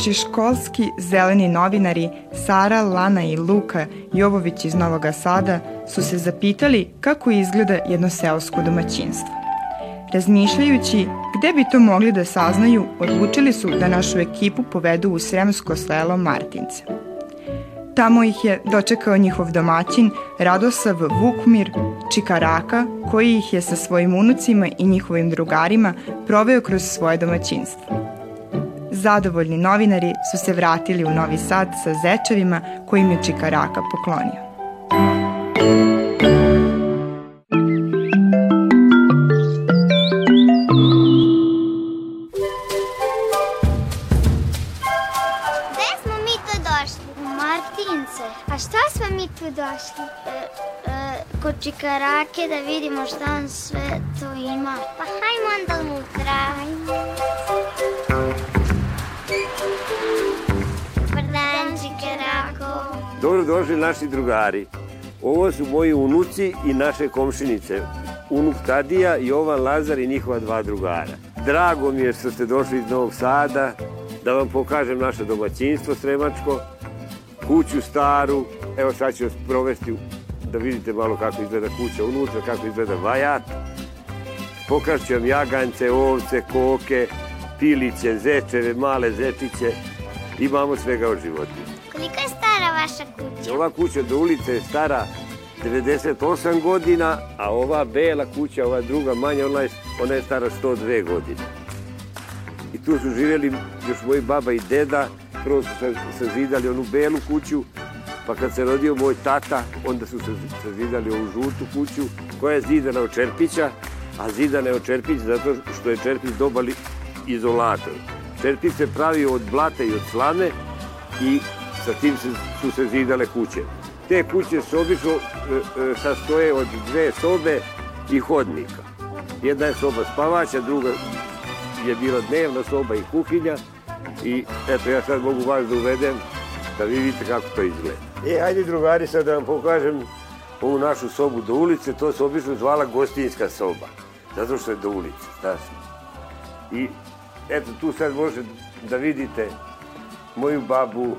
naši školski zeleni novinari Sara, Lana i Luka Jovović iz Novog Sada su se zapitali kako izgleda jedno seosko domaćinstvo. Razmišljajući gde bi to mogli da saznaju, odlučili su da našu ekipu povedu u sremsko selo Martince. Tamo ih je dočekao njihov domaćin Radosav Vukmir Čikaraka, koji ih je sa svojim unucima i njihovim drugarima proveo kroz svoje domaćinstvo. Zadovoljni novinari su se vratili u Novi Sad sa zečevima kojim je Čikaraka poklonio. Gde smo mi tu došli? U Martince. A šta smo mi tu došli? E, e, kod Čikarake da vidimo šta on sve to ima. Pa hajmo došli naši drugari. Ovo su moji unuci i naše komšinice. Unuk Tadija, Jovan Lazar i njihova dva drugara. Drago mi je što ste došli iz Novog Sada, da vam pokažem naše domaćinstvo sremačko, kuću staru. Evo sad ću vas provesti da vidite malo kako izgleda kuća unutra, kako izgleda vajat. Pokažu ću vam jagance, ovce, koke, piliće, zečeve, male zečiće. Imamo svega od životinja. Vaša kuća? Ova kuća do ulice je stara 98 godina, a ova bela kuća, ova druga manja, ona je, ona je stara 102 godine. I tu su živjeli još moji baba i deda, prvo su sazidali onu belu kuću, pa kad se rodio moj tata, onda su se sazidali ovu žutu kuću, koja je zidana od čerpića, a zidana je od čerpić zato što je čerpić dobali izolator. Čerpić se pravi od blata i od slame i sa tim su se zidale kuće. Te kuće su obično e, e, sastoje od dve sobe i hodnika. Jedna je soba spavaća, druga je bila dnevna soba i kuhinja i eto ja sad mogu vas da uvedem da vi vidite kako to izgleda. E, hajde drugari sad da vam pokažem ovu našu sobu do ulice, to se obično zvala gostinska soba, zato što je do ulice, znaš. I eto tu sad možete da vidite moju babu,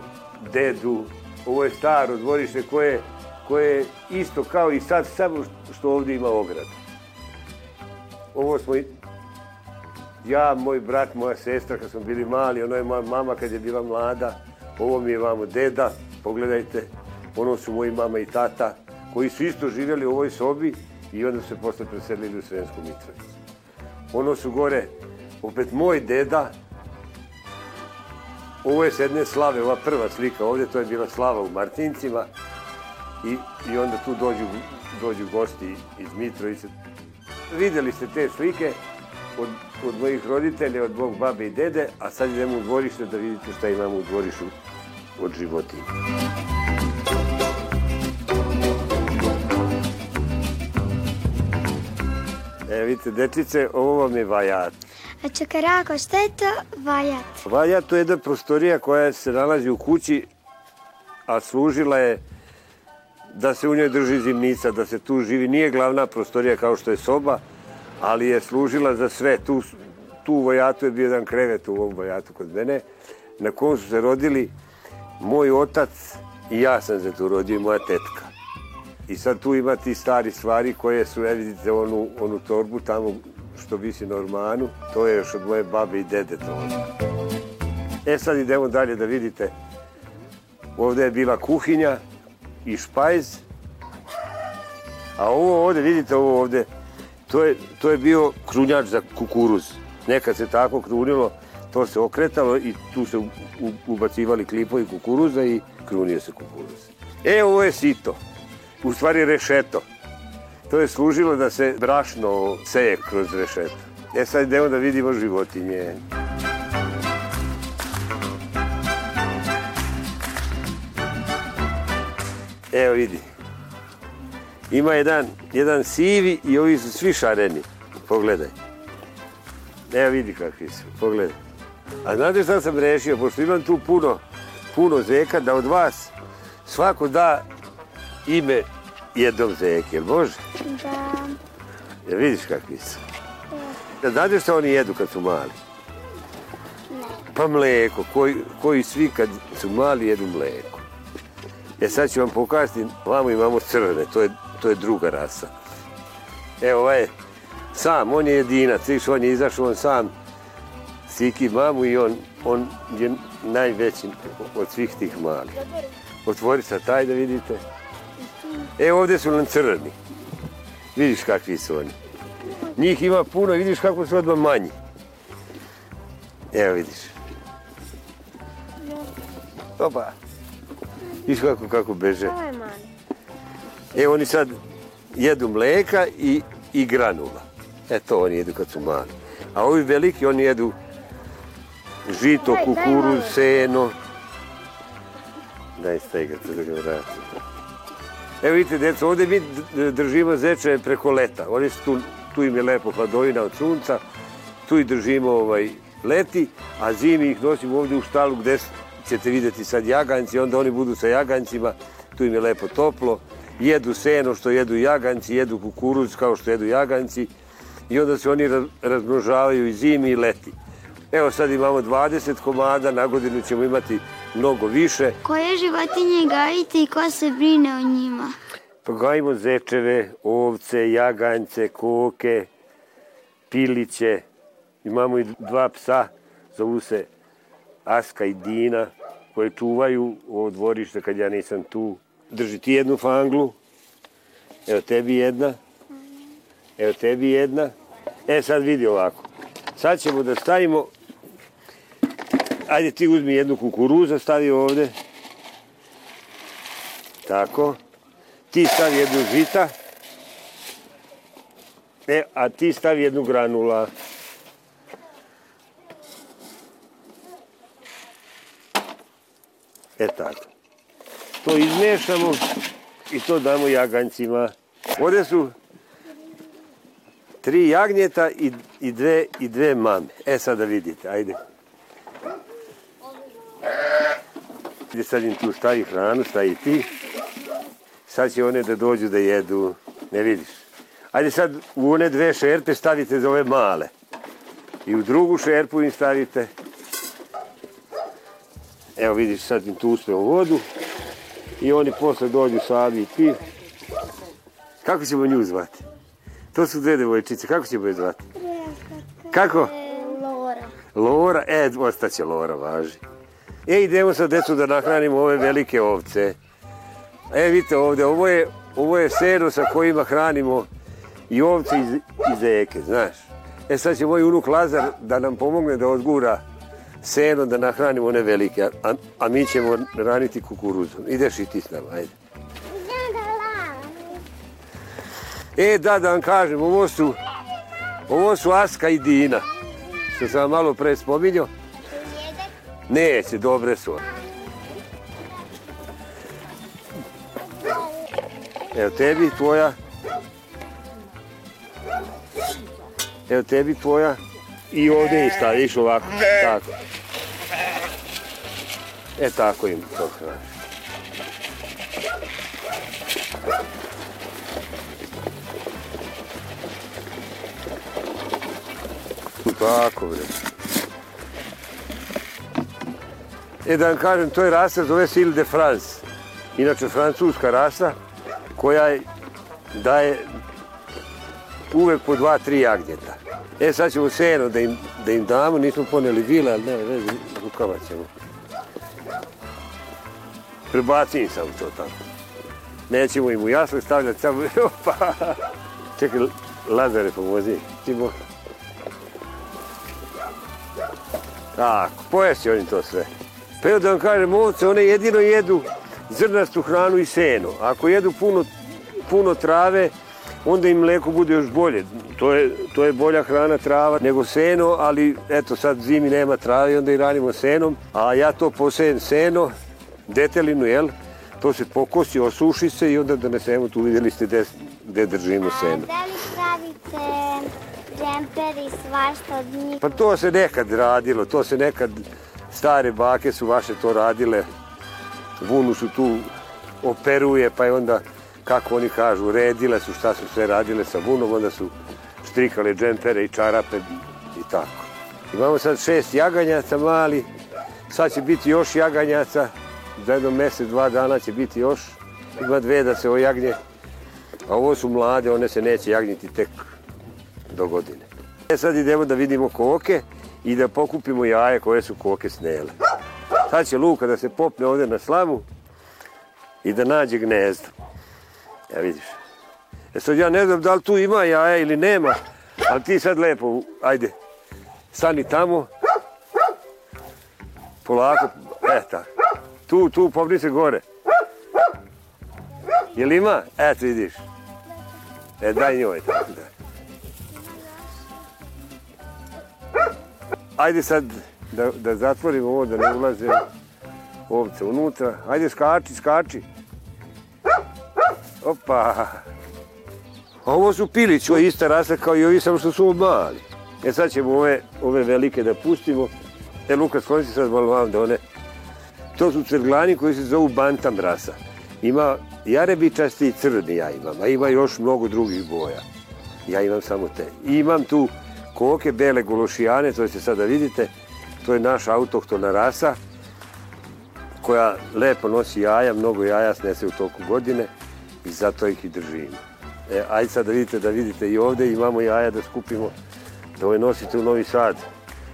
dedu, ovo je staro dvorište koje, koje je isto kao i sad, samo što ovdje ima ograd. Ovo smo i- ja, moj brat, moja sestra kad smo bili mali, ono je moja mama kad je bila mlada, ovo mi je vamo deda, pogledajte, ono su moji mama i tata, koji su isto živjeli u ovoj sobi i onda su se posle preselili u Sremsku Mitrovicu. Ono su gore, opet moj deda, ovo je s jedne slave, ova prva slika ovdje, to je bila slava u Martincima i, i onda tu dođu, dođu gosti iz Mitrovice. Vidjeli ste te slike od, od mojih roditelja, od mog babe i dede, a sad idemo u dvorište da vidite šta imamo u dvorištu od životinja. E, vidite, detice, ovo vam je vajat. A Čikarako, šta je to vajat? Vajat to je jedna prostorija koja se nalazi u kući, a služila je da se u njoj drži zimnica, da se tu živi. Nije glavna prostorija kao što je soba, ali je služila za sve. Tu, tu u Vajatu je bio jedan krevet u ovom Vajatu kod mene, na kom su se rodili moj otac i ja sam se tu rodio i moja tetka. I sad tu ima ti stari stvari koje su, evo vidite onu, onu torbu tamo što visi na ormanu, to je još od moje babe i dede to. E sad idemo dalje da vidite. Ovdje je bila kuhinja i špajz. A ovo ovdje, vidite ovo ovdje, to je, to je bio krunjač za kukuruz. Nekad se tako krunilo, to se okretalo i tu se ubacivali klipovi kukuruza i krunio se kukuruz. E, ovo je sito, u stvari rešeto. To je služilo da se brašno seje kroz rešeto. E sad idemo da vidimo životinje. Evo vidi. Ima jedan, jedan sivi i ovi su svi šareni. Pogledaj. Evo vidi kakvi su. Pogledaj. A znate šta sam rešio? Pošto imam tu puno, puno zeka, da od vas svako da ime jednog zeke. Jel može? Da. Jel vidiš kakvi su? Da znate šta oni jedu kad su mali? Pa Pa mleko, koji, koji svi kad su mali jedu mleko. E sad ću vam pokazati, vamo imamo crvene, to je, to je druga rasa. Evo ovaj je sam, on je jedinac, viš, on je izašao, on sam siki mamu i on, on je najveći od svih tih malih. Otvori sad taj da vidite. E ovdje su nam crni. Vidiš kakvi su oni. Njih ima puno, vidiš kako su odmah manji. Evo vidiš. Opa. Vidiš kako, kako beže. E oni sad jedu mleka i, i granula. E to oni jedu kad su mali. A ovi veliki oni jedu žito, kukuruz, seno. Daj stegate da ga vratim. Evo vidite, djeco, ovdje mi držimo zeče preko leta. Oni su tu, tu im je lepo hladovina od sunca, tu ih držimo ovaj, leti, a zimi ih nosimo ovdje u štalu gdje s- ćete vidjeti sad jaganci, onda oni budu sa jagancima, tu im je lepo toplo, jedu seno što jedu jaganci, jedu kukuruz kao što jedu jaganci i onda se oni raz- razmnožavaju i zimi i leti. Evo sad imamo 20 komada, na godinu ćemo imati mnogo više. Koje životinje gajite i ko se brine o njima? Pa gajimo zečeve, ovce, jaganjce, koke, piliće. Imamo i dva psa, zovu se Aska i Dina, koje čuvaju ovo dvorište kad ja nisam tu. Drži ti jednu fanglu, evo tebi jedna, evo tebi jedna. E sad vidi ovako, sad ćemo da stavimo, ajde ti uzmi jednu kukuruza, stavi ovde. Tako. Ti stavi jednu žita. E, a ti stavi jednu granula. E tako. To izmešamo i to damo jaganjcima. Ovdje su tri jagnjeta i, i, dve, i dve mame. E sad da vidite, ajde. Gdje sad im tu stavi hranu, stavi ti. Sad će one da dođu da jedu. Ne vidiš. Ajde sad u one dve šerpe stavite za ove male. I u drugu šerpu im stavite. Evo vidiš sad im tu uspe u vodu. I oni posle dođu sami i ti. Kako ćemo nju zvati? To su dve devojčice. Kako ćemo je zvati? Kako? Lora. Lora, e, ostaće Lora, važi. E, idemo sad, decu, da nahranimo ove velike ovce. E, vidite ovdje, ovo je, ovo je seno sa kojima hranimo i ovce i, z- i zeke, znaš. E, sad će moj unuk Lazar da nam pomogne da odgura seno, da nahranimo one velike, a, a mi ćemo raniti kukuruzom. Ideš i ti s nama, ajde. E, da, da vam kažem, ovo su, ovo su Aska i Dina, što sam malo pre spominjao. Neće, dobre su. Evo tebi tvoja. Evo tebi tvoja. I ovdje im staviš ovako. Tako. E tako im to hraniš. Tako bre. E da vam kažem, to je rasa, zove se Ile de France. Inače, francuska rasa koja je- daje uvek po dva, tri jagnjeta. E sad ćemo seno da im, da im damo, nismo poneli vile, ali ne veze, rukava ćemo. Prebacim sam to tamo. Nećemo im u jasle stavljati samo, opa. Čekaj, Lazare pomozi. Timo. Tako, pojesti oni to sve. Pa evo da vam kažem, ovce, one jedino jedu zrnastu hranu i seno. Ako jedu puno, puno trave, onda im mleko bude još bolje. To je, to je bolja hrana trava nego seno, ali eto sad zimi nema trave onda i ranimo senom. A ja to posejem seno, detelinu, jel? To se pokosi, osuši se i onda donesemo tu, vidjeli ste gde, gde držimo seno. Da li pravite džemper i svašta od njih? Pa to se nekad radilo, to se nekad, stare bake su vaše to radile. Vunu su tu operuje, pa je onda, kako oni kažu, redile su šta su sve radile sa vunom, onda su štrikale džempere i čarape i tako. Imamo sad šest jaganjaca mali, sad će biti još jaganjaca, za jedno mjesec, dva dana će biti još. Ima dve da se ojagnje, a ovo su mlade, one se neće jagniti tek do godine. E sad idemo da vidimo koke i da pokupimo jaje koje su koke snele. Sad će Luka da se popne ovdje na slamu i da nađe gnezdo. Ja vidiš. E sad ja ne znam da li tu ima jaja ili nema, ali ti sad lepo, ajde, stani tamo, polako, e tako. Tu, tu, popni se gore. Jel ima? Eto vidiš. E daj njoj tako da. Ajde sad da, da zatvorimo ovo, da ne ulaze ovce unutra. Ajde skači, skači. Opa. Ovo su pilići, ovo je ista rasa kao i ovi, samo što su mali. E sad ćemo ove, ove velike da pustimo. E Luka, skloni se sad malo vam da one... To su crglani koji se zovu bantam rasa. Ima jarebičasti i crni ja imam, a ima još mnogo drugih boja. Ja imam samo te. I imam tu koke, bele gološijane, to ćete sada vidite. To je naša autohtona rasa koja lepo nosi jaja, mnogo jaja snese u toku godine i zato ih i držimo. E, ajde sad da vidite, da vidite i ovdje imamo jaja da skupimo, da ove nosite u Novi Sad,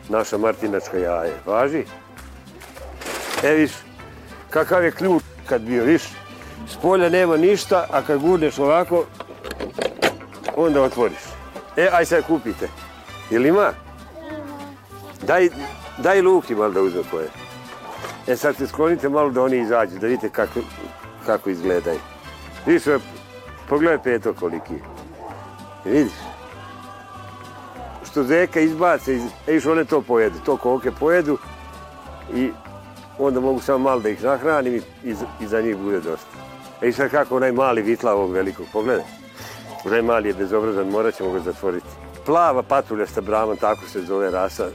naša martinačka jaje. Važi? E, viš, kakav je ključ kad bio, viš? S polja nema ništa, a kad gurneš ovako, onda otvoriš. E, aj sad kupite. Jel ima? Daj, daj Luki malo da uzme koje. E sad se sklonite malo da oni izađu, da vidite kako, kako izgledaju. Vidiš, pogledaj peto koliki je. Vidiš? Što zeka izbace, iz, e, viš one to pojedu, to koke pojedu i onda mogu samo malo da ih nahranim i, i, i za njih bude dosta. E i sad kako onaj mali vitla ovog velikog, pogledaj. Onaj mali je bezobrazan, morat ćemo ga zatvoriti. Plava patuljasta brama, tako se zove rasa,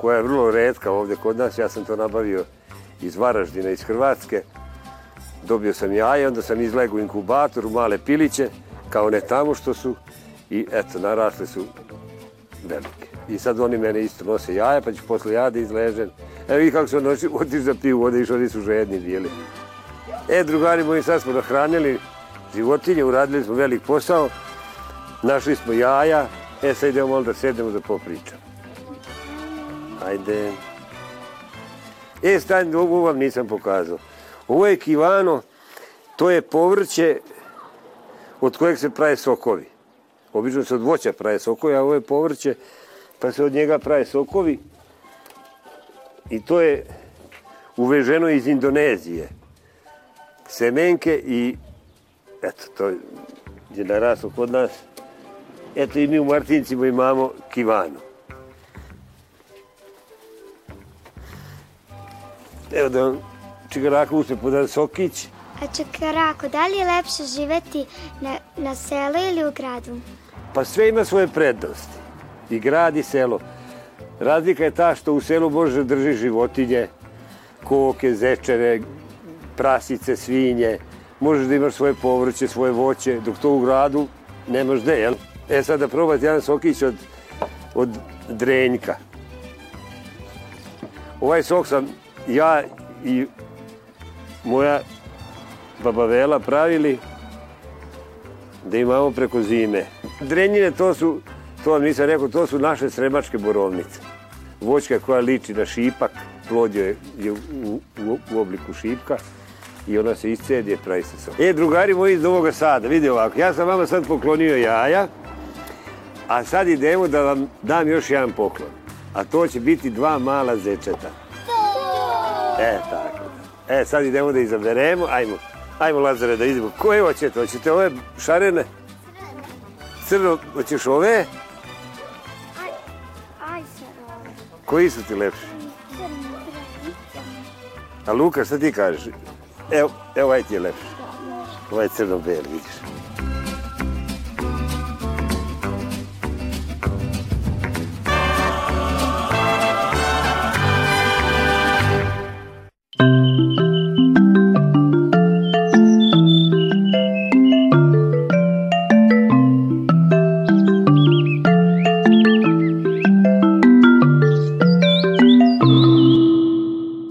koja je vrlo redka ovdje kod nas. Ja sam to nabavio iz Varaždina, iz Hrvatske. Dobio sam jaje, onda sam izlegao u inkubatoru, male piliće, kao ne tamo što su. I eto, narasle su velike. I sad oni mene isto nose jaja, pa ću posle ja da izležem. Evo i kako su noći, otiš za pivu, ovdje iš, oni su žedni bili. E, drugari moji, sad smo nahranili životinje, uradili smo velik posao, našli smo jaja, e, sad idemo malo da sedemo da popričam. Ajde. E, stani, ovo vam nisam pokazao. Ovo je kivano, to je povrće od kojeg se praje sokovi. Obično se od voća praje sokovi, a ovo je povrće, pa se od njega praje sokovi. I to je uveženo iz Indonezije. Semenke i eto, to je naraslo kod nas. Eto i mi u Martincima imamo kivanu. Evo da vam čigaraku usne podan sokić. A Čekarako, da li je lepše živeti na, na selu ili u gradu? Pa sve ima svoje prednosti. I grad i selo. Razlika je ta što u selu možeš da držiš životinje, koke, zečere, prasice, svinje, možeš da imaš svoje povrće, svoje voće, dok to u gradu nemaš gde, jel? E sad da probate jedan sokić od, od drenjka. Ovaj sok sam ja i moja baba Vela pravili da imamo preko zime. Drenjine to su, to vam nisam rekao, to su naše sremačke borovnice. Voćka koja liči na šipak, plod je, je u, u, u obliku šipka i ona se iscedi pravi se sok. E, drugari moji iz Novog Sada, vidi ovako, ja sam vama sad poklonio jaja, a sad idemo da vam dam još jedan poklon. A to će biti dva mala zečeta. E, tako. E, sad idemo da izaberemo, ajmo. Ajmo, Lazare, da idemo. Koje hoćete? Hoćete ove šarene? Crno, hoćeš ove? Koji su ti lepši? A Luka, šta ti kažeš? Evo, evo ovaj ti je lepši. Ovaj je crno-beli, vidiš.